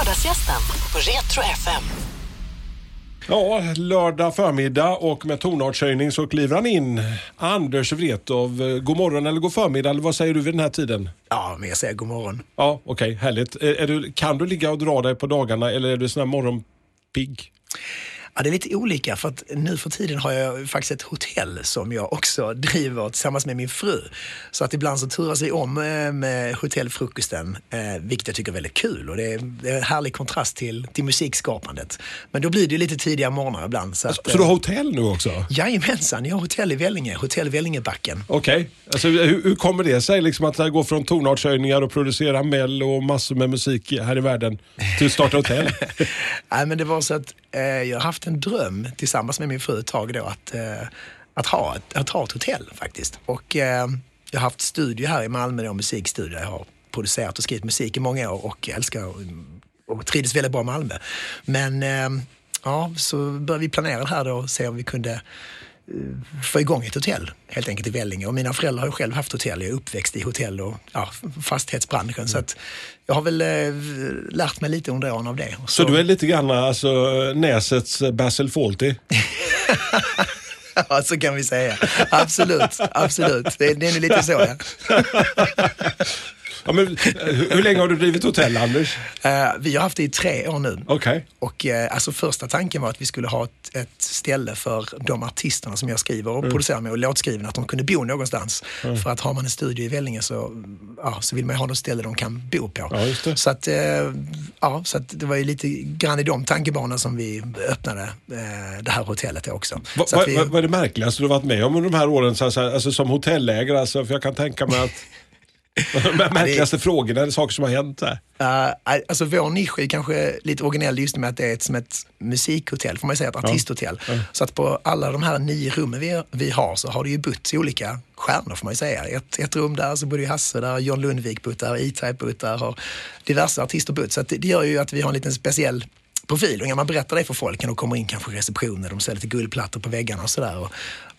Lördagsgästen på Retro FM. Ja, lördag förmiddag och med tonartshöjning så kliver han in. Anders Wrethov, eh, god morgon eller god förmiddag eller vad säger du vid den här tiden? Ja, men jag säger god morgon. Ja, okej, härligt. Är, är du, kan du ligga och dra dig på dagarna eller är du sån här morgonpigg? Ja, det är lite olika för att nu för tiden har jag faktiskt ett hotell som jag också driver tillsammans med min fru. Så att ibland så turas vi om eh, med hotellfrukosten, eh, vilket jag tycker är väldigt kul och det är, en härlig kontrast till, till musikskapandet. Men då blir det lite tidiga morgnar ibland. Så, att, Så du har eh, hotell nu också? Jajamensan, jag har hotell i Vellinge, hotell Vellingebacken. Okej, alltså, hur, hur kommer det sig liksom att gå från tonartshöjningar och producera Mell och massor med musik här i världen till att starta hotell? Nej, men det var så att eh, jag har haft en en dröm tillsammans med min fru ett tag då att, eh, att, ha ett, att ha ett hotell faktiskt. Och eh, jag har haft studio här i Malmö, då, musikstudio. Jag har producerat och skrivit musik i många år och älskar och, och trivdes väldigt bra i Malmö. Men eh, ja, så började vi planera det här då och se om vi kunde få igång ett hotell helt enkelt i Vellinge. Och mina föräldrar har ju själv haft hotell. Jag är uppväxt i hotell och ja, fastighetsbranschen. Så att jag har väl eh, lärt mig lite under åren av det. Så du är lite grann alltså, Näsets Basil Fawlty? Ja, så kan vi säga. Absolut, absolut. Det, det är lite så. Ja. Ja, men, eh, hur, länge har du drivit hotell, Anders? Eh, vi har haft det i tre år nu. Okej. Och eh, alltså första tanken var att vi skulle ha ett, ett ställe för de artisterna som jag skriver och producerar med och låtskriven, att de kunde bo någonstans. För att har man en studio i Vellinge så, ja, så vill man ha något ställe de kan bo på. Ja. Så, att, eh, ja, så att det var ju lite grann i de tankebanorna som vi öppnade det här hotellet också. Va, va, att vi- va, vad är det märkligaste du varit med om under de här åren så, så, alltså, som hotellägare? Alltså, för jag kan tänka mig att de märkligaste frågorna är saker som har hänt. Här. Uh, alltså vår nisch är kanske lite originell just med att det är ett, som ett musikhotell, får man säga, ett artisthotell. Så att på alla de här nio rummen vi, vi har så har det ju bott olika stjärnor får man ju säga. Ett, ett rum där så bodde ju Hasse där, John Lundvik bott där, E-Type där, har diverse artister bott. Så det, det gör ju att vi har en liten speciell profil och när man berättar det för folk, när de kommer in kanske i receptionen, de ser lite guldplattor på väggarna och sådär.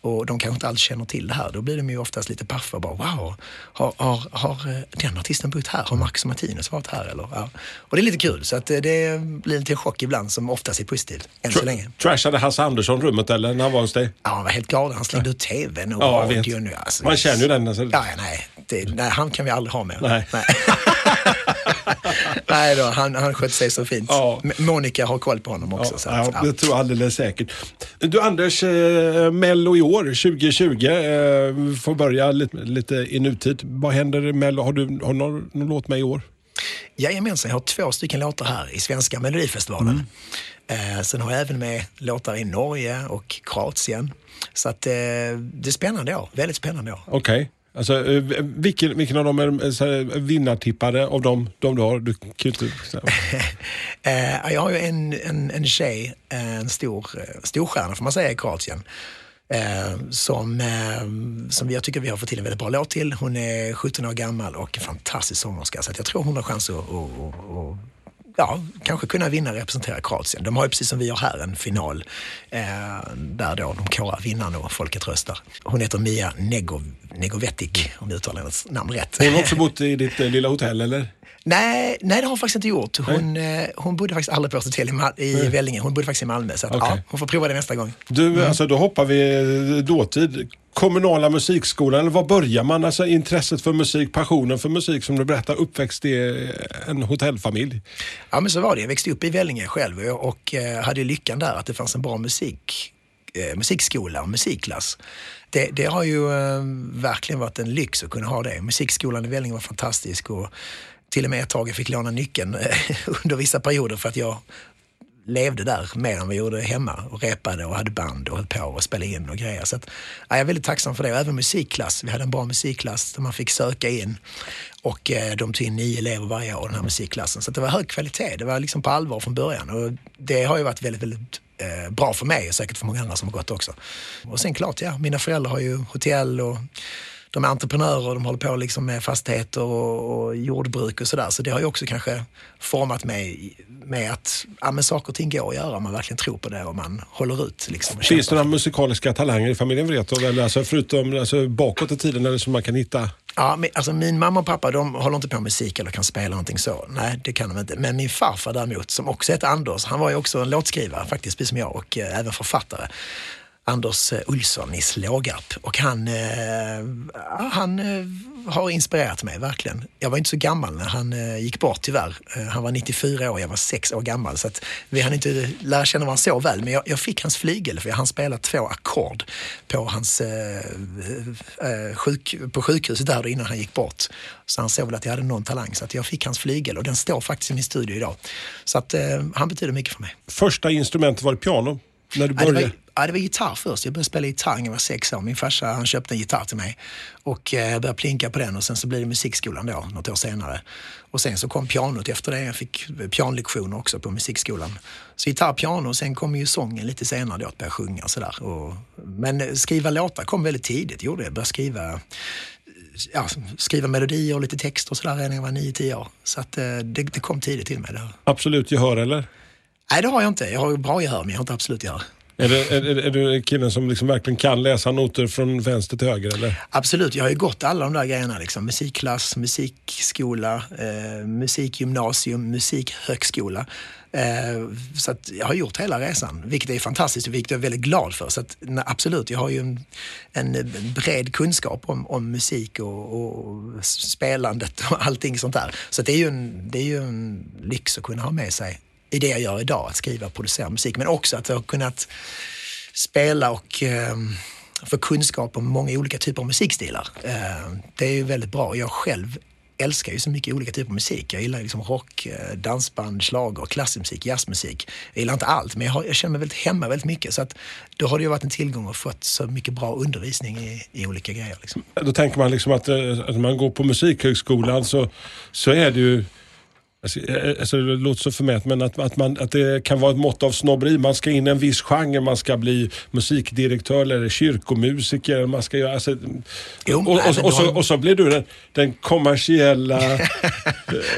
Och, de kanske inte alls känner till det här. Då blir de ju oftast lite paffa och bara wow, har, har, har eh, den artisten bott här? Har Max och Martinus varit här? Eller? Ja. Och det är lite kul, så att eh, det blir lite chock ibland som oftast är positivt, än så länge. Trashade Hasse Andersson rummet eller när han var hos dig? Ja, han var helt galen. Han slängde ut tvn och Ja, radion. Alltså, Man känner ju den. Alltså. Ja, nej. Det, nej, han kan vi aldrig ha med. Nej. Nej, nej då, han, han skötte sig så fint. Ja. Monica har koll på honom också. Ja, så att, ja, det tror jag alldeles säkert. Du Anders, eh, Mello i år 2020, eh, får börja lite, lite i nutid. Vad händer i Mello? Har du, har någon, någon låt med i år? Jajamensan, jag har två stycken låtar här i svenska Melodifestivalen. Eh, sen har jag även med låtar i Norge och Kroatien. Så att, eh, det är spännande år, väldigt spännande år. Okej. Alltså, eh, vilken, vilken av dem är eh, så här, vinnartippade av dem, de du har? Du kan inte, så eh, jag har ju en, en, en tjej, en stor, storstjärna får man säga i Kroatien. Eh, som, eh, som jag tycker vi har fått till en väldigt bra låt till. Hon är 17 år gammal och en fantastisk sångerska. Så att jag tror hon har chans att, att, att ja, kanske kunna vinna och representera Kroatien. De har ju precis som vi har här en final eh, där då de korar vinnaren och folket röstar. Hon heter Mia Negov, Negovetic om jag uttalar hennes namn rätt. Hon har också bott i ditt eh, lilla hotell eller? Nej, nej, det har hon faktiskt inte gjort. Hon, eh, hon bodde faktiskt aldrig på ett hotell i, Mal- i Vellinge. Hon bodde faktiskt i Malmö. Så att, Okej. ja, hon får prova det nästa gång. Du, alltså, då hoppar vi eh, dåtid. Kommunala musikskolan, eller var börjar man? Alltså intresset för musik, passionen för musik som du berättar, uppväxt i eh, en hotellfamilj. Ja, men så var det. Jag växte upp i Vellinge själv och, och eh, hade lyckan där att det fanns en bra musik, eh, musikskola och musikklass. Det, det har ju eh, verkligen varit en lyx att kunna ha det. Musikskolan i Vellinge var fantastisk och till och med ett tag jag fick låna nyckeln eh, under vissa perioder för att jag levde där mer än vi gjorde hemma och repade och hade band och höll på och spelade in och grejer. Så att, ja, jag är väldigt tacksam för det. Och även musikklass. Vi hade en bra musikklass där man fick söka in och eh, de tog in nio elever varje år den här musikklassen. Så att det var hög kvalitet. Det var liksom på allvar från början och det har ju varit väldigt, väldigt eh, bra för mig och säkert för många andra som har gått också. Och sen klart, ja, mina föräldrar har ju hotell och de är entreprenörer och de håller på liksom med fastigheter och, och jordbruk och sådär. Så det har ju också kanske format mig med att ja, men saker och ting går att göra om man verkligen tror på det och man håller ut. Liksom, Finns det några musikaliska talanger i familjen? Eller alltså förutom alltså, bakåt i tiden eller som man kan hitta? Ja, men, alltså min mamma och pappa de håller inte på med musik eller kan spela någonting så. Nej, det kan de inte. Men min farfar däremot, som också heter Anders, han var ju också en låtskrivare faktiskt, precis som jag, och eh, även författare. Anders eh, Olsson i Slågarp och han, eh, han eh, har inspirerat mig verkligen. Jag var inte så gammal när han eh, gick bort tyvärr. Eh, han var 94 år, jag var 6 år gammal så att vi hann inte lära känna varandra så väl. Men jag, jag fick hans flygel för jag hann spela två ackord på hans eh, eh, sjuk, på sjukhuset där innan han gick bort. Så han såg väl att jag hade någon talang så att jag fick hans flygel och den står faktiskt i min studio idag. Så att eh, han betyder mycket för mig. Första instrumentet var det piano? När du Ja, det, började? var, ja, det var gitarr först. Jag började spela gitarr när jag var sex år. Min farsa han köpte en gitarr till mig och eh, jag började plinka på den och sen så blev det musikskolan då, något år senare. Och sen så kom pianot efter det. Jag fick pianolektioner också på musikskolan. Så gitarr, piano och sen kom ju sången lite senare då, att börja sjunga och sådär. Och, men skriva låtar kom väldigt tidigt, gjorde jag. Började skriva Ja, skriva melodier och lite text och sådär redan när jag var 9-10 år. Så att, eh, det, det kom tidigt till mig. Det. Absolut gehör eller? Nej, det har jag inte. Jag har bra gehör, men jag har inte absolut gehör. Är, det, är, är, du killen som liksom verkligen kan läsa noter från vänster till höger eller? Absolut, jag har ju gått alla de där grejerna. Liksom. Musikklass, musikskola, eh, musikgymnasium, musikhögskola. Eh, så jag har gjort hela resan, vilket är fantastiskt och vilket jag är väldigt glad för. Så att, nej, absolut, jag har ju en, en bred kunskap om, om musik och, och spelandet och allting sånt där. Så det, är ju en, det är ju en lyx att kunna ha med sig i det jag gör idag, att skriva och producera musik. Men också att jag har kunnat spela och eh, få kunskap om många olika typer av musikstilar. Eh, det är ju väldigt bra. Jag själv älskar ju så mycket olika typer av musik. Jag gillar liksom rock, eh, dansband, schlager, klassisk musik, jazzmusik. Jag gillar inte allt, men jag, har, jag känner mig väldigt hemma väldigt mycket. Så att då har det ju varit en tillgång att fått så mycket bra undervisning i, i olika grejer. Liksom. Då tänker man liksom att, eh, att när man går på musikhögskolan så, så är det ju Alltså, eh, alltså, det låter så förmätet men att, att, man, att det kan vara ett mått av snobberi. Man ska in i en viss genre, man ska bli musikdirektör eller kyrkomusiker. Man ska göra, alltså, Jo, och, och, och, så, har- och så blir du den, den kommersiella...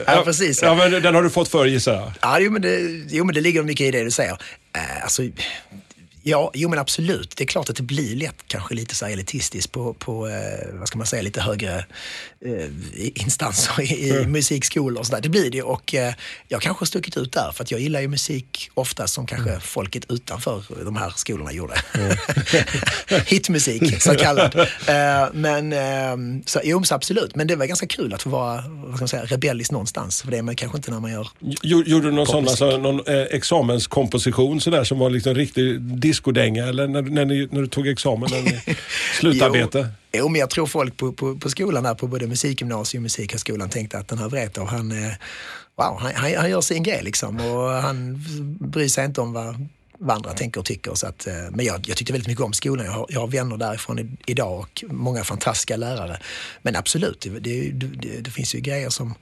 Ja, precis. Ja, men den har du fått för gissar jag. Ja, jo men, det, jo, men det ligger mycket i det du säger. Eh, alltså, ja, jo men absolut. Det är klart att det blir lätt kanske lite så här elitistiskt på, på eh, vad ska man säga, lite högre eh, instanser i, i musikskolor och sådär. Det blir det och eh, jag kanske har stuckit ut där för att jag gillar ju musik ofta som kanske folket utanför de här skolorna gjorde. Hitmusik så kallad. Eh, men eh, så, jo, så absolut. Men det var ganska kul att få vara vad ska man säga, rebellisk någonstans. För det är man kanske inte när man gör Gjo- Gjorde du någon sån alltså, någon, eh, examenskomposition sådär som var liksom riktig discodänga eller när, när, ni, när du tog examen? När ni, slutarbete? Jo, jo, men jag tror folk på, på, på skolan här, på både musikgymnasium och musikhögskolan tänkte att den här Wrethov, han, eh, wow, han, han, han gör sin grej liksom och han bryr sig inte om vad, vad andra tänker och tycker. Så att, eh, men jag, jag tyckte väldigt mycket om skolan. Jag har, jag har vänner därifrån i, idag och många fantastiska lärare. Men absolut, det, det, det, det finns ju grejer som...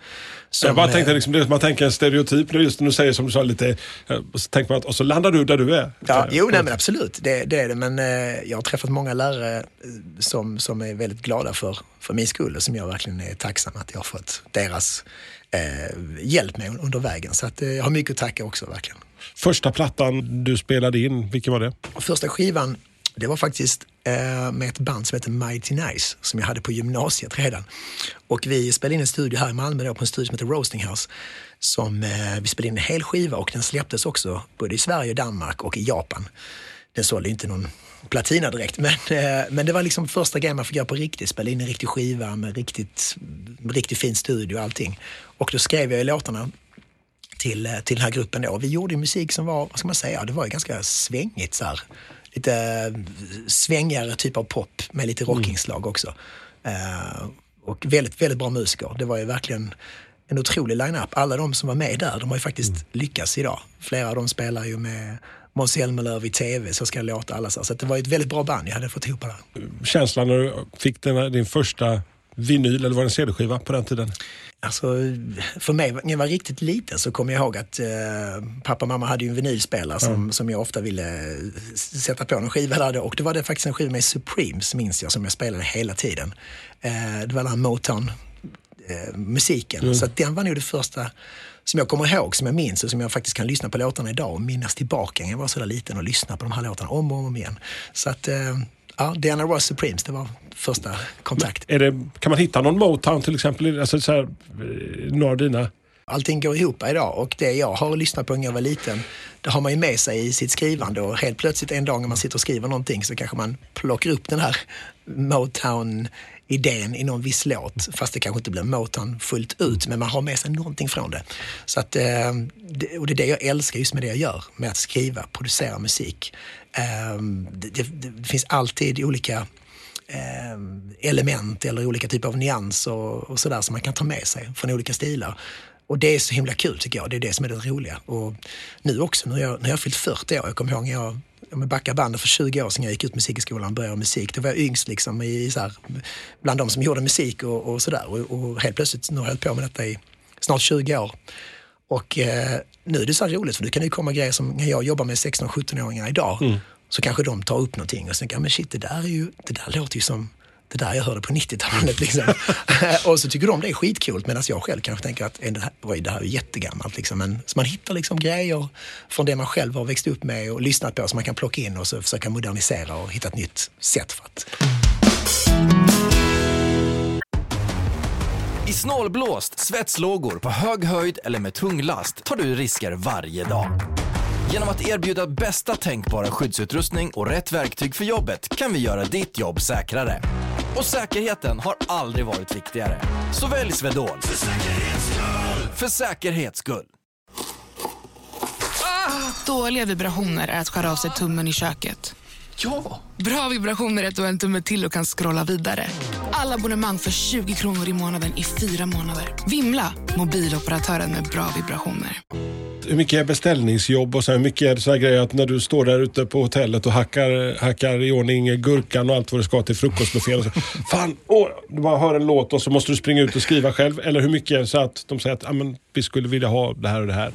som Jag bara eh, tänkte liksom, man tänker en stereotyp, just när du säger som du sa lite, eh, och så tänker man att och så landar du där du är. Ja, Eh, jo, nej, men absolut, det, det är det. Men eh, jag har träffat många lärare eh, som, som är väldigt glada för, för min skull och som jag verkligen är tacksam att jag har fått deras eh, hjälp med under vägen. Så att, eh, jag har mycket att tacka också, verkligen. Första plattan du spelade in, vilken var det? Första skivan, det var faktiskt eh, med ett band som heter Mighty Nice som jag hade på gymnasiet redan. Och vi spelade in en studio här i Malmö då, på en studio som heter Roasting House. Som, eh, vi spelade in en hel skiva och den släpptes också både i Sverige, Danmark och i Japan. Den sålde inte någon platina direkt, men, eh, men det var liksom första grejen man fick göra på riktigt. Spela in en riktig skiva med riktigt, riktigt fin studio och allting. Och då skrev jag låtarna till, eh, till den här gruppen då. Vi gjorde musik som var, vad ska man säga, det var ju ganska svängigt så här. Lite eh, svängigare typ av pop med lite rockinslag också. Eh, och väldigt, väldigt bra musiker. Det var ju verkligen en otrolig line-up. Alla de som var med där, de har ju faktiskt lyckats idag. Flera av dem spelar ju med Måns Zelmerlöw i tv, Så ska det låta alla så. Så det var ett väldigt bra band jag hade fått ihop där. Känslan när du fick den, din första vinyl, eller var det en CD-skiva på den tiden? Alltså, för mig, när jag var riktigt liten så kommer jag ihåg att eh, pappa och mamma hade ju en vinylspelare som, som jag ofta ville sätta på en skiva där då. Och det var det faktiskt en skiva med Supremes, minns jag, som jag spelade hela tiden. Eh, det var den här Motown eh, musiken. Så att den var nog det första som jag kommer ihåg, som jag minns och som jag faktiskt kan lyssna på låtarna idag och minnas tillbaka när jag var så där liten och lyssna på de här låtarna om och om igen. Så att, eh, Ja, Diana Ross Supremes, det var första kontakt. Är det, kan man hitta någon Motown till exempel? Alltså så här, eh, några av dina? Allting går ihop idag och det jag har lyssnat på när jag var liten, det har man ju med sig i sitt skrivande och helt plötsligt en dag när man sitter och skriver någonting så kanske man plockar upp den här Motown-idén i någon viss låt. Fast det kanske inte blir Motown fullt ut, men man har med sig någonting från det. Så att, eh, och det är det jag älskar just med det jag gör, med att skriva, producera musik. Ehm, det, det, det finns alltid olika ehm, element eller olika typer av nyanser och, och sådär som man kan ta med sig från olika stilar. Och det är så himla kul tycker jag. Det är det som är det roliga. Och nu också, nu har jag, nu har jag fyllt 40 år. Jag kommer ihåg när jag om jag backar bandet för 20 år sedan jag gick ut musikskolan och började med musik. Då var jag yngst liksom i, så här, bland de som gjorde musik och, och sådär. Och, och helt plötsligt, nu har jag hållit på med detta i snart 20 år. Och eh, nu är det så här roligt för nu kan det ju komma grejer som när jag jobbar med 16-17-åringar idag så kanske de tar upp någonting och tänker men shit det där, är ju, det där låter ju som det där jag hörde på 90-talet. Liksom. och så tycker de det är skitcoolt medan jag själv kanske tänker att "Eh, det här, oj, det här är jättegammalt. Liksom. Men, så man hittar liksom grejer från det man själv har växt upp med och lyssnat på som man kan plocka in och så försöka modernisera och hitta ett nytt sätt för att I snålblåst, svetslågor, på hög höjd eller med tung last tar du risker varje dag. Genom att erbjuda bästa tänkbara skyddsutrustning och rätt verktyg för jobbet kan vi göra ditt jobb säkrare. Och säkerheten har aldrig varit viktigare. Så välj Swedol. För säkerhets skull! För säkerhets skull. Dåliga vibrationer är att skära av sig tummen i köket. Ja! Bra vibrationer är att du har en tumme till och kan scrolla vidare. Alla abonnemang för 20 kronor i månaden i fyra månader. Vimla! Mobiloperatören med bra vibrationer. Hur mycket är beställningsjobb och så här, hur mycket är det så här grejer att när du står där ute på hotellet och hackar, hackar i ordning gurkan och allt vad du ska till frukostbuffén. och så, Fan, åh, du bara hör en låt och så måste du springa ut och skriva själv. Eller hur mycket är det så att de säger att ah, men, vi skulle vilja ha det här och det här.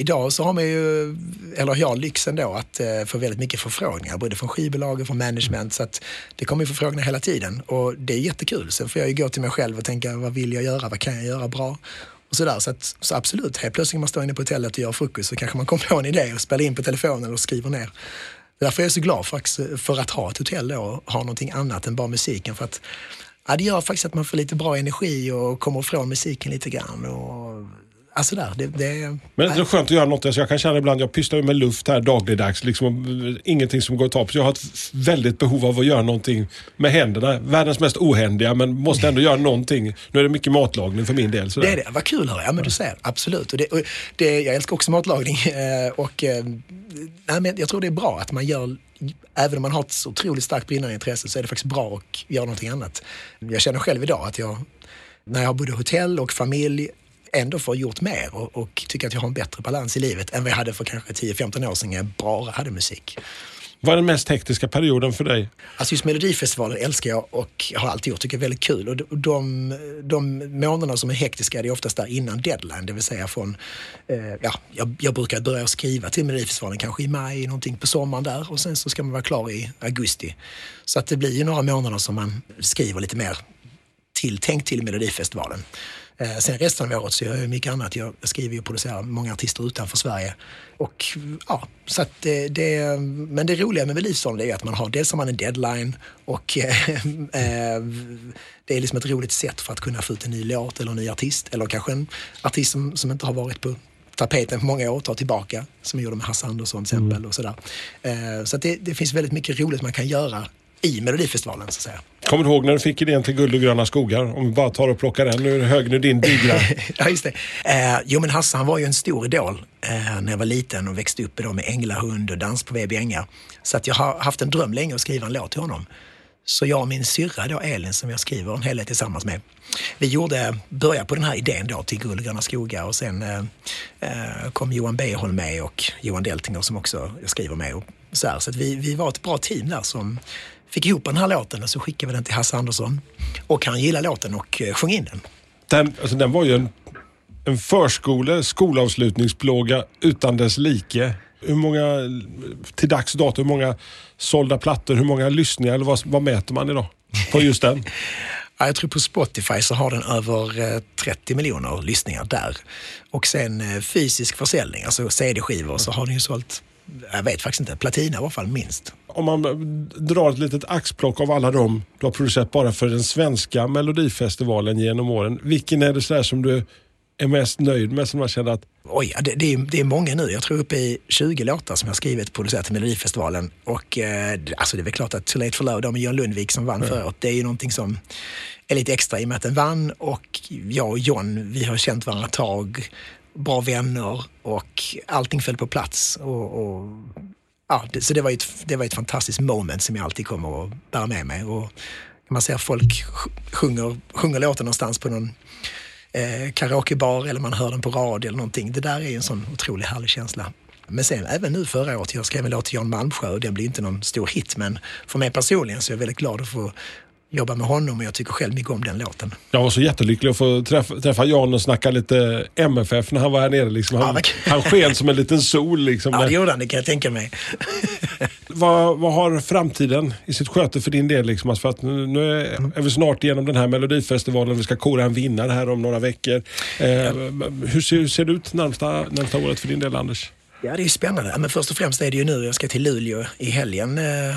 Idag så har man ju, eller jag har lyxen då att eh, få väldigt mycket förfrågningar, både från skivbolag och från management. Så att det kommer ju förfrågningar hela tiden och det är jättekul. Sen får jag ju gå till mig själv och tänka, vad vill jag göra? Vad kan jag göra bra? Och sådär. Så, att, så absolut, helt plötsligt när man står inne på hotellet och gör frukost så kanske man kommer på en idé och spelar in på telefonen och skriver ner. Därför är jag så glad för, för att ha ett hotell då och ha någonting annat än bara musiken. För att, ja, det gör faktiskt att man får lite bra energi och kommer ifrån musiken lite grann. Och, alltså där, det, det, Men det är så skönt att göra något. Alltså jag kan känna ibland, jag pysslar ju med luft här dagligdags. Liksom, ingenting som går att ta på. Så jag har ett väldigt behov av att göra någonting med händerna. Världens mest ohändiga, men måste ändå göra någonting. Nu är det mycket matlagning för min del. Sådär. Det är det. Vad kul hör jag. Ja, men du ser. Absolut. Och det, och det, jag älskar också matlagning. eh, Och, eh, nej, men jag tror det är bra att man gör, även om man har ett så otroligt starkt brinnande intresse så är det faktiskt bra att göra någonting annat. Jag känner själv idag att jag, när jag bodde hotell och familj, ändå får gjort mer och, och tycker att jag har en bättre balans i livet än vad jag hade för kanske 10-15 år sedan när jag bara hade musik. Vad är den mest hektiska perioden för dig? Alltså just Melodifestivalen älskar jag och har alltid gjort, tycker är väldigt kul. Och de, de, de månaderna som är hektiska det är oftast där innan deadline, det vill säga från, eh, ja, jag, jag brukar börja skriva till Melodifestivalen kanske i maj, någonting på sommaren där och sen så ska man vara klar i augusti. Så att det blir ju några månader som man skriver lite mer tilltänkt till Melodifestivalen. Eh, sen resten av året så gör jag mycket annat. Jag skriver och producerar många artister utanför Sverige. Och, ja, så det, det, men det roliga med Melodifestivalen är att man har, dels har man en deadline och eh, eh, det är liksom ett roligt sätt för att kunna få ut en ny låt eller en ny artist. Eller kanske en artist som, som inte har varit på tapeten på många år, ta tillbaka, som jag gjorde med Hasse Andersson till exempel. Och sådär. Så det, det finns väldigt mycket roligt man kan göra i Melodifestivalen så att säga. Kommer du ihåg när du fick idén till Guld och gröna skogar? Om vi bara tar och plockar den. Nu är det hög nu din digra. ja, just det. Eh, jo, men Hasse han var ju en stor idol eh, när jag var liten och växte upp då med Änglahund och Dans på Baby Ängar. Så att jag har haft en dröm länge att skriva en låt till honom. Så jag och min syrra då, Elin, som jag skriver en hel del tillsammans med, vi gjorde, började på den här idén då till Guld och gröna skogar och sen eh, eh, kom Johan Beholm med och Johan Deltinger som också jag skriver med. Och så här, så att vi, vi var ett bra team där som fick ihop den här låten och så skickade vi den till Hasse Andersson. Och han gillade låten och eh, sjöng in den. Den, alltså, den var ju en, en förskole, skolavslutningsplåga utan dess like. Hur många, till dags dato, hur många sålda plattor, hur många lyssningar, eller vad, vad mäter man idag på just den? Ja, jag tror på Spotify så har den över eh, 30 miljoner lyssningar där. Och sen eh, fysisk försäljning, alltså CD-skivor, så har den ju sålt, jag vet faktiskt inte, platina i alla fall minst. Om man drar ett litet axplock av alla dem du har producerat bara för den svenska melodifestivalen genom åren. Vilken är det så som du är mest nöjd med som man känner att Oj, det, det, är, det är många nu. Jag tror uppe i 20 låtar som jag skrivit och producerat till Melodifestivalen. Och eh, alltså det är väl klart att Too Late For Love, de med John Lundvik som vann förra året, det är ju någonting som är lite extra i och med att den vann och jag och John, vi har känt varandra ett tag, bra vänner och allting föll på plats. Och, och ja, det, så det var, ett, det var ett fantastiskt moment som jag alltid kommer att bära med mig. Och man ser folk sjunger, sjunger låten någonstans på någon eh, karaokebar eller man hör den på radio eller någonting. Det där är en sån otroligt härlig känsla. Men sen även nu förra året, jag skrev en låt till Jan Malmsjö och den blir inte någon stor hit men för mig personligen så är jag väldigt glad att få jobba med honom och jag tycker själv mycket om den låten. Jag var så jättelycklig att få träffa, träffa Jan och snacka lite MFF när han var här nere. Liksom. Han, Ja, han sken som en liten sol. Liksom. Ja, det gjorde han, det kan jag tänka mig. vad, vad har framtiden i sitt sköte för din del? Liksom? Alltså för att nu, nu är, är vi snart igenom den här Melodifestivalen. Vi ska kora en vinnare här om några veckor. Eh, hur, ser, hur ser det ut närmsta, närmsta året för din del, Anders? Ja, det är spännande. Men först och främst är det ju nu, jag ska till Luleå i helgen eh,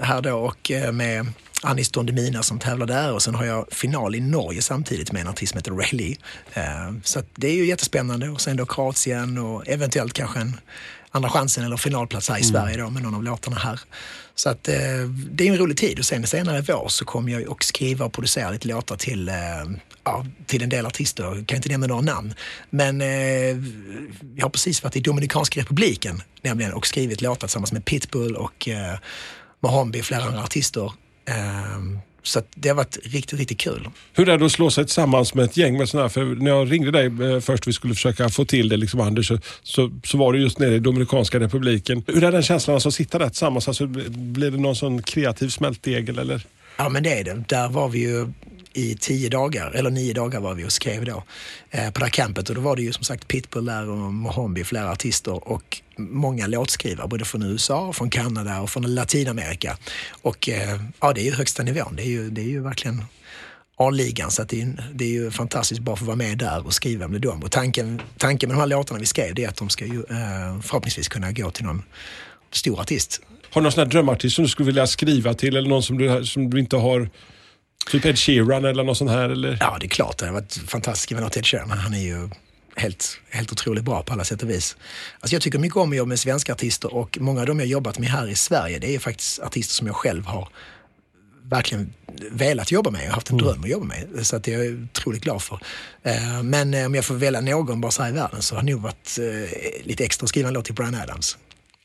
här då och eh, med Anis Don Demina som tävlar där och sen har jag final i Norge samtidigt med en artist som heter Ray Lee. Eh, så att det är ju jättespännande och sen då Kroatien och eventuellt kanske en andra chansen eller finalplats här i Sverige då med någon av låtarna här. Så att eh, det är en rolig tid och sen senare i vår så kommer jag också skriva och producera lite låtar till, eh, ja, till en del artister. Jag kan inte nämna några namn. Men eh, jag har precis varit i Dominikanska republiken nämligen och skrivit låtar tillsammans med Pitbull och eh, Mohombi och flera andra artister. Eh, så det har varit riktigt, riktigt kul. Hur är det att slå sig tillsammans med ett gäng med sådana här? För när jag ringde dig eh, först vi skulle försöka få till det, liksom Anders, så, så, så var det just nere i Dominikanska republiken. Hur är den känslan alltså, att sitta där tillsammans? Alltså, blir det någon sån kreativ smältdegel eller? Ja men det är det. Där var vi ju i tio dagar, eller nio dagar var vi och skrev då eh, på det här campet och då var det ju som sagt Pitbull där och Mohombi, flera artister och många låtskrivare både från USA, från Kanada och från Latinamerika. Och eh, ja, det är ju högsta nivån. Det är ju, det är ju verkligen A-ligan så att det, är, det är ju fantastiskt bra att få vara med där och skriva med dem. Och tanken, tanken med de här låtarna vi skrev det är att de ska ju eh, förhoppningsvis kunna gå till någon stor artist. Har du någon sån här drömartist som du skulle vilja skriva till eller någon som du, som du inte har Typ Ed Sheeran eller något sånt här? Eller? Ja, det är klart. Det har varit fantastiskt att till Ed Sheeran. Han är ju helt, helt otroligt bra på alla sätt och vis. Alltså jag tycker mycket om att jobba med svenska artister och många av dem jag jobbat med här i Sverige det är faktiskt artister som jag själv har verkligen velat jobba med och haft en dröm att jobba med. Så att jag är otroligt glad för. Eh, Men om jag får välja någon bara så här i världen så har det nog varit eh, lite extra att skriva en låt till Brian Adams.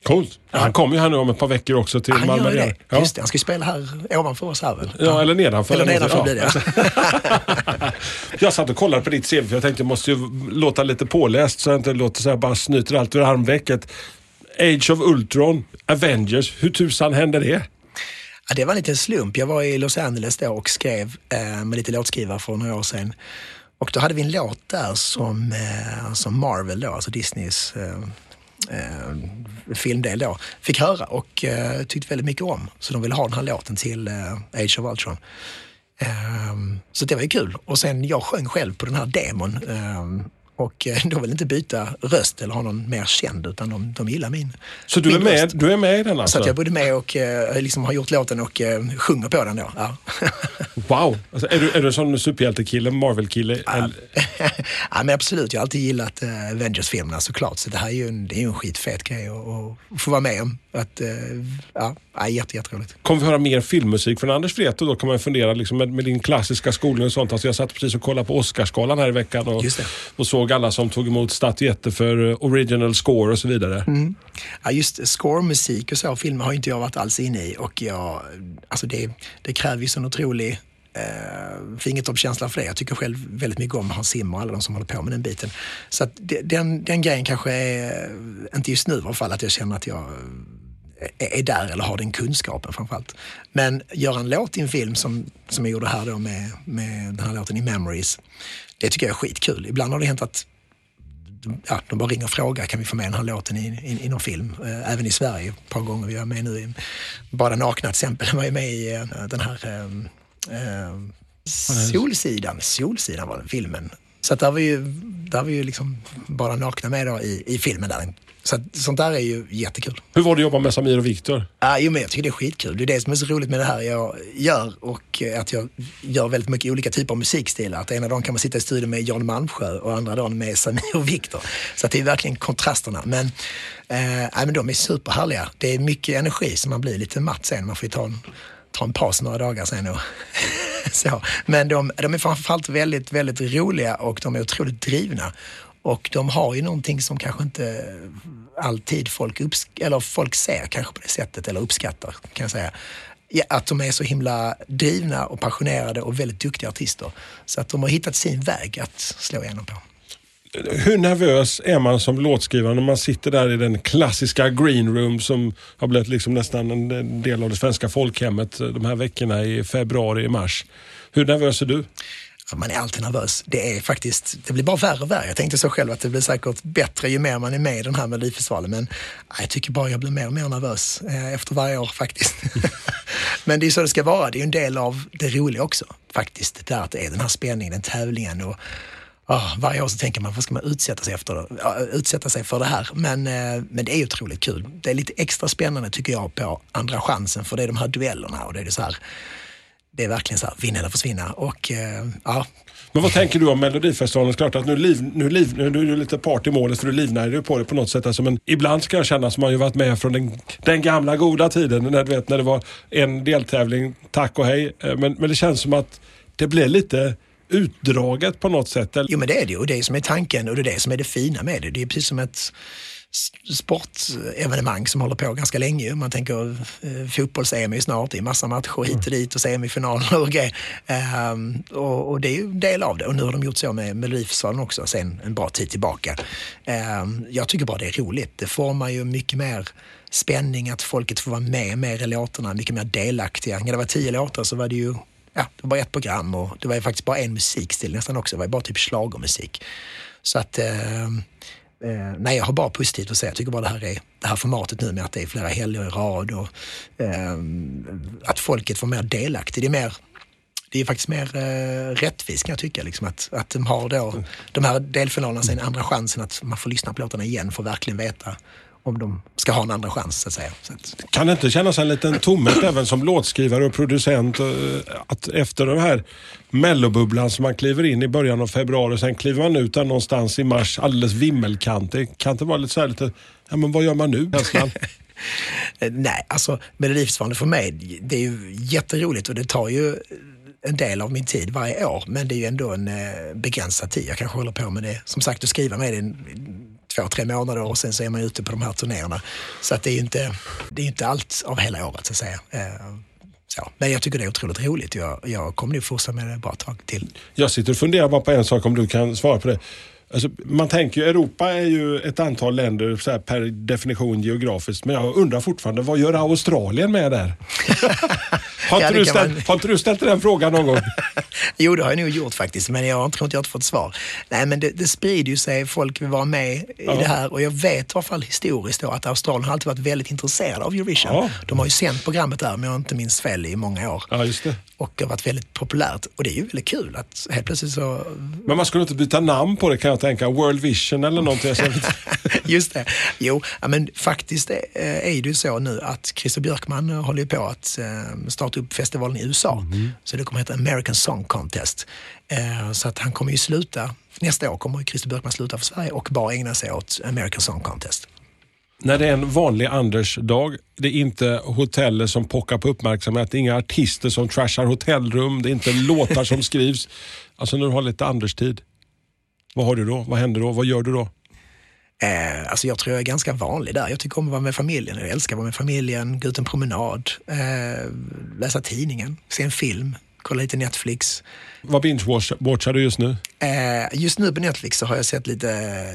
Coolt. Ja, han kommer ju här nu om ett par veckor också till Han Malmö. gör det. Ja. Just det, han ska ju spela här ovanför oss här väl? Ja, eller nedanför. Eller nedanför Ja. blir det. Jag satt och kollade på ditt CV för jag tänkte jag måste ju låta lite påläst så jag inte låter så här bara snyter allt ur armvecket. Age of Ultron, Avengers, hur tusan hände det? Ja, det var en liten slump. Jag var i Los Angeles då och skrev eh, med lite låtskrivare för några år sedan. Och då hade vi en låt där som, eh, som Marvel då, alltså Disneys eh, eh, filmdel då, fick höra och eh, tyckte väldigt mycket om. Så de ville ha den här låten till eh, Age of Ultron. Eh, så det var ju kul. Och sen jag sjöng själv på den här demon. Ehm, och eh, de vill inte byta röst eller ha någon mer känd utan de, de gillar min Så du är, min med, röst. du är med i den Så alltså? att jag både med och eh, liksom har gjort låten och eh, sjunger på den då. Ja. Wow! Alltså, är, du, är du en sån superhjältekille, Marvel-kille? eller- ja, men absolut, jag har alltid gillat Avengers-filmerna såklart. Så det här är ju en, det är en skitfet grej att få vara med om. Att, eh, ja, ja, jätte, jätteroligt. Kommer vi höra mer filmmusik från Anders och då kan man fundera liksom med, med din klassiska skolning och sånt. Alltså jag satt precis och kollade på Oscarsgalan här i veckan och, och såg alla som tog emot statyetter för eh, original score och så vidare. Mm. Ja, just scoremusik och så, filmer har inte jag varit alls inne i och jag, alltså det, det kräver ju sån otrolig eh, fingertoppskänsla för det. Jag tycker själv väldigt mycket om Hans Zimmer och alla de som håller på med den biten. Så att det, den, den grejen kanske är, inte just nu i alla fall, att jag känner att jag är är där eller har den kunskapen framförallt. Men göra en låt i en film som, som jag gjorde här då med, med den här låten i Memories, det tycker jag är skitkul. Ibland har det hänt att ja, de bara ringer och frågar, kan vi få med den här låten i, i, i någon film? Eh, även i Sverige ett par gånger. Vi var med nu i Bara nakna till exempel. Var ju med i eh, den här eh, eh, Solsidan. Solsidan var den filmen. Så att där var ju, där var ju liksom bara nakna med då i, i filmen där. Så att, sånt där är ju jättekul. Hur var det att jobba med Samir och Viktor? Ja, jo, men jag tycker det är skitkul. Det är det som är så roligt med det här jag gör och eh, att jag gör väldigt mycket olika typer av musikstilar. Att ena dagen kan man sitta i studion med Jan Malmsjö och andra dagen med Samir och Viktor. Så att det är verkligen kontrasterna. Men, eh, nej, men de är superhärliga. Det är mycket energi så man blir lite matt sen. Man får ju ta en, ta en paus några dagar sen. Och så. Men de, de är framförallt väldigt, väldigt roliga och de är otroligt drivna. Och de har ju någonting som kanske inte alltid folk, eller folk ser kanske på det sättet eller uppskattar kan jag säga. Ja, att de är så himla drivna och passionerade och väldigt duktiga artister. Så att de har hittat sin väg att slå igenom på. Hur nervös är man som låtskrivare när man sitter där i den klassiska green room som har blivit liksom nästan en del av det svenska folkhemmet de här veckorna i februari, mars. Hur nervös är du? Man är alltid nervös. Det är faktiskt, det blir bara värre och värre. Jag tänkte så själv att det blir säkert bättre ju mer man är med i den här Melodifestivalen. Men jag tycker bara jag blir mer och mer nervös eh, efter varje år faktiskt. men det är så det ska vara. Det är en del av det roliga också faktiskt. Det där att det är den här spänningen, den tävlingen och Oh, varje år så tänker man, vad ska man utsätta sig, efter, utsätta sig för det här? Men, eh, men det är otroligt kul. Det är lite extra spännande tycker jag på Andra chansen för det är de här duellerna och det är det så här, det är verkligen så här, vinna eller försvinna. Och, eh, ja. Men vad tänker du om Melodifestivalen? Klart att nu, liv, nu, liv, nu är du lite part i målet för du livnär på det på något sätt. Alltså, men ibland ska jag känna som man ju varit med från den, den gamla goda tiden. När, du vet, när det var en deltävling, tack och hej. Eh, men, men det känns som att det blir lite utdraget på något sätt. Jo men det är det ju och det är som är tanken och det är det som är det fina med det. Det är precis som ett sportevenemang som håller på ganska länge. Man tänker eh, fotbolls-EM snart, det är massa matcher hit och dit och semifinaler och grejer. Um, och, och, det är ju en del av det och nu har de gjort så med Melodifestivalen också sen en bra tid tillbaka. Um, jag tycker bara det är roligt. Det formar ju mycket mer spänning att folket får vara med mer i låtarna, mycket mer delaktiga. När det var tio låtar så var det ju ja, det var bara ett program och det var ju faktiskt bara en musikstil nästan också. Det var ju bara typ schlagermusik. Så att eh, Eh, nej, jag har bara positivt att säga. Jag tycker bara det här, är, det här formatet nu med att det är flera helger i rad och eh, att folket får mer delaktigt. Det är, mer, det är faktiskt mer eh, rättvist kan jag tycka. Liksom, att, att de har då, de här delfinalerna sen andra chansen att man får lyssna på låtarna igen för att verkligen veta om de ska ha en andra chans så att säga. Så att... Kan det inte kännas en liten tomhet även som låtskrivare och producent eh, att efter den här mellobubblan som man kliver in i början av februari och sen kliver man ut där någonstans i mars alldeles vimmelkant. Det kan inte vara lite så här lite, ja men vad gör man nu Nej, alltså Melodifestivalen för mig, det är ju jätteroligt och det tar ju en del av min tid varje år. Men det är ju ändå en eh, begränsad tid. Jag kanske håller på med det, som sagt, att skriva med det två, tre månader och sen så är man ute på de här turnéerna. Så att det är ju inte, det är inte allt av hela året så att säga. Eh, så. Men jag tycker det är otroligt roligt. Jag, jag kommer nog fortsätta med det ett bra tag till. Jag sitter och funderar bara på en sak om du kan svara på det. Alltså, man tänker ju, Europa är ju ett antal länder så per definition geografiskt. Men jag undrar fortfarande, vad gör Australien med där? har, inte ja, du ställt, man... har inte du ställt den frågan någon gång? jo, det har jag nog gjort faktiskt. Men jag tror inte jag har fått svar. Nej, men det, det sprider ju sig. Folk vill vara med i ja. det här. Och jag vet i alla fall historiskt då, att Australien har alltid varit väldigt intresserade av Eurovision. Ja. De har ju sänt programmet där, om jag inte minns fel, i många år. Ja, just det. Och det har varit väldigt populärt. Och det är ju väldigt kul att helt plötsligt så... Men man skulle inte byta namn på det kan jag tänka. World Vision eller någonting. Just det. Jo, men faktiskt är, är det ju så nu att Christer Björkman håller på att eh, starta upp festivalen i USA. Mm. Så det kommer att heta American Song Contest. Eh, så att han kommer ju sluta, nästa år kommer Christer Björkman sluta för Sverige och bara ägna sig åt American Song Contest när det är en vanlig Anders-dag, det är inte hoteller som pockar på uppmärksamhet, det är inga artister som trashar hotellrum, det är inte låtar som skrivs. Alltså när du har lite Anders-tid, vad har du då? Vad händer då? Vad gör du då? Eh, alltså jag tror jag är ganska vanlig där. Jag tycker om att vara med familjen. Jag älskar att vara med familjen, gå ut en promenad, eh, läsa tidningen, se en film, kolla lite Netflix. Vad binge-watchar du just nu? Eh, just nu på Netflix så har jag sett lite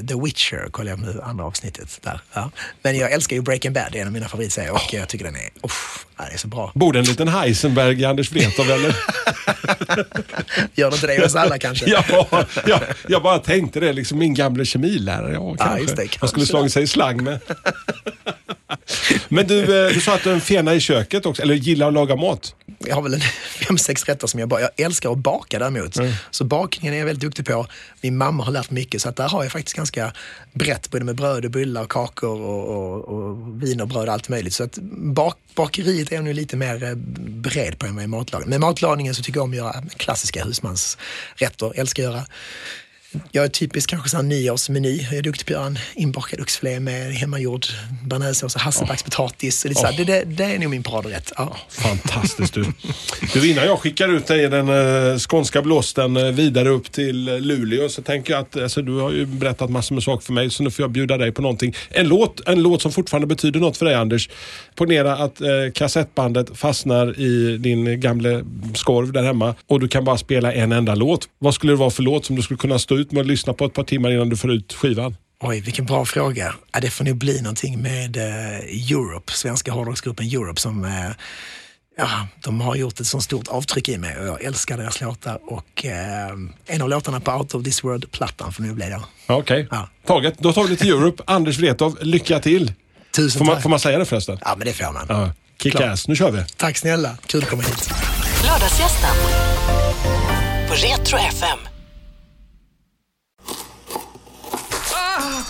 The Witcher, kollar jag nu andra avsnittet där. Ja. Men jag älskar ju Breaking Bad, det är en av mina favoritserier och oh. jag tycker den är, oh, ja, är så bra. Bor det en liten Heisenberg i Anders Wrethov eller? Gör det inte det hos alla kanske? ja, ja, jag bara tänkte det, liksom min gamla kemilärare. Ja, kanske. Just det, kanske. Han skulle slagit sig i slang med. Men du, eh, du sa att du är en fena i köket också, eller gillar att laga mat? jag har väl en fem, sex rätter som jag bara, jag älskar att baka däremot. Så bakningen är jag väldigt duktig på. Min mamma har lärt mycket så att där har jag faktiskt ganska brett både med bröd och bullar och kakor och, och, och vin och bröd och allt möjligt. Så att bak, bakeriet är jag nu lite mer eh, bred på än vad jag är matlagning. Med matlagningen så tycker jag om att göra klassiska husmansrätter, älskar att göra jag är typisk kanske sån nyårsmeny. Jag är duktig på att göra en inbakad oxfilé med hemmagjord bearnaisesås och hasselbackspotatis. Oh. Det, det, det, är nog min paradrätt. Ja. Fantastiskt du. du. Innan jag skickar ut dig i den uh, skånska blåsten uh, vidare upp till uh, Luleå så tänker jag att alltså, du har ju berättat massor med saker för mig så nu får jag bjuda dig på någonting. En låt, en låt som fortfarande betyder något för dig Anders. Ponera att uh, kassettbandet fastnar i din gamla skorv där hemma och du kan bara spela en enda låt. Vad skulle det vara för låt som du skulle kunna stå ut med att lyssna på ett par timmar innan du får ut skivan? Oj, vilken bra fråga. Ja, det får nog bli någonting med uh, Europe, svenska hårdrocksgruppen Europe som uh, Ja, de har gjort ett så stort avtryck i mig och jag älskar deras låtar och eh, en av låtarna på Out of this world-plattan får nu bli det. Okej, okay. ja. taget. Då tar vi det till Europe. Anders Wrethov, lycka till! Tusen får tack. man, får man säga det förresten? Ja, men det får man. Ja. Kick Klart. ass, nu kör vi! Tack snälla, kul att komma hit. Lördagsgästen på Retro FM.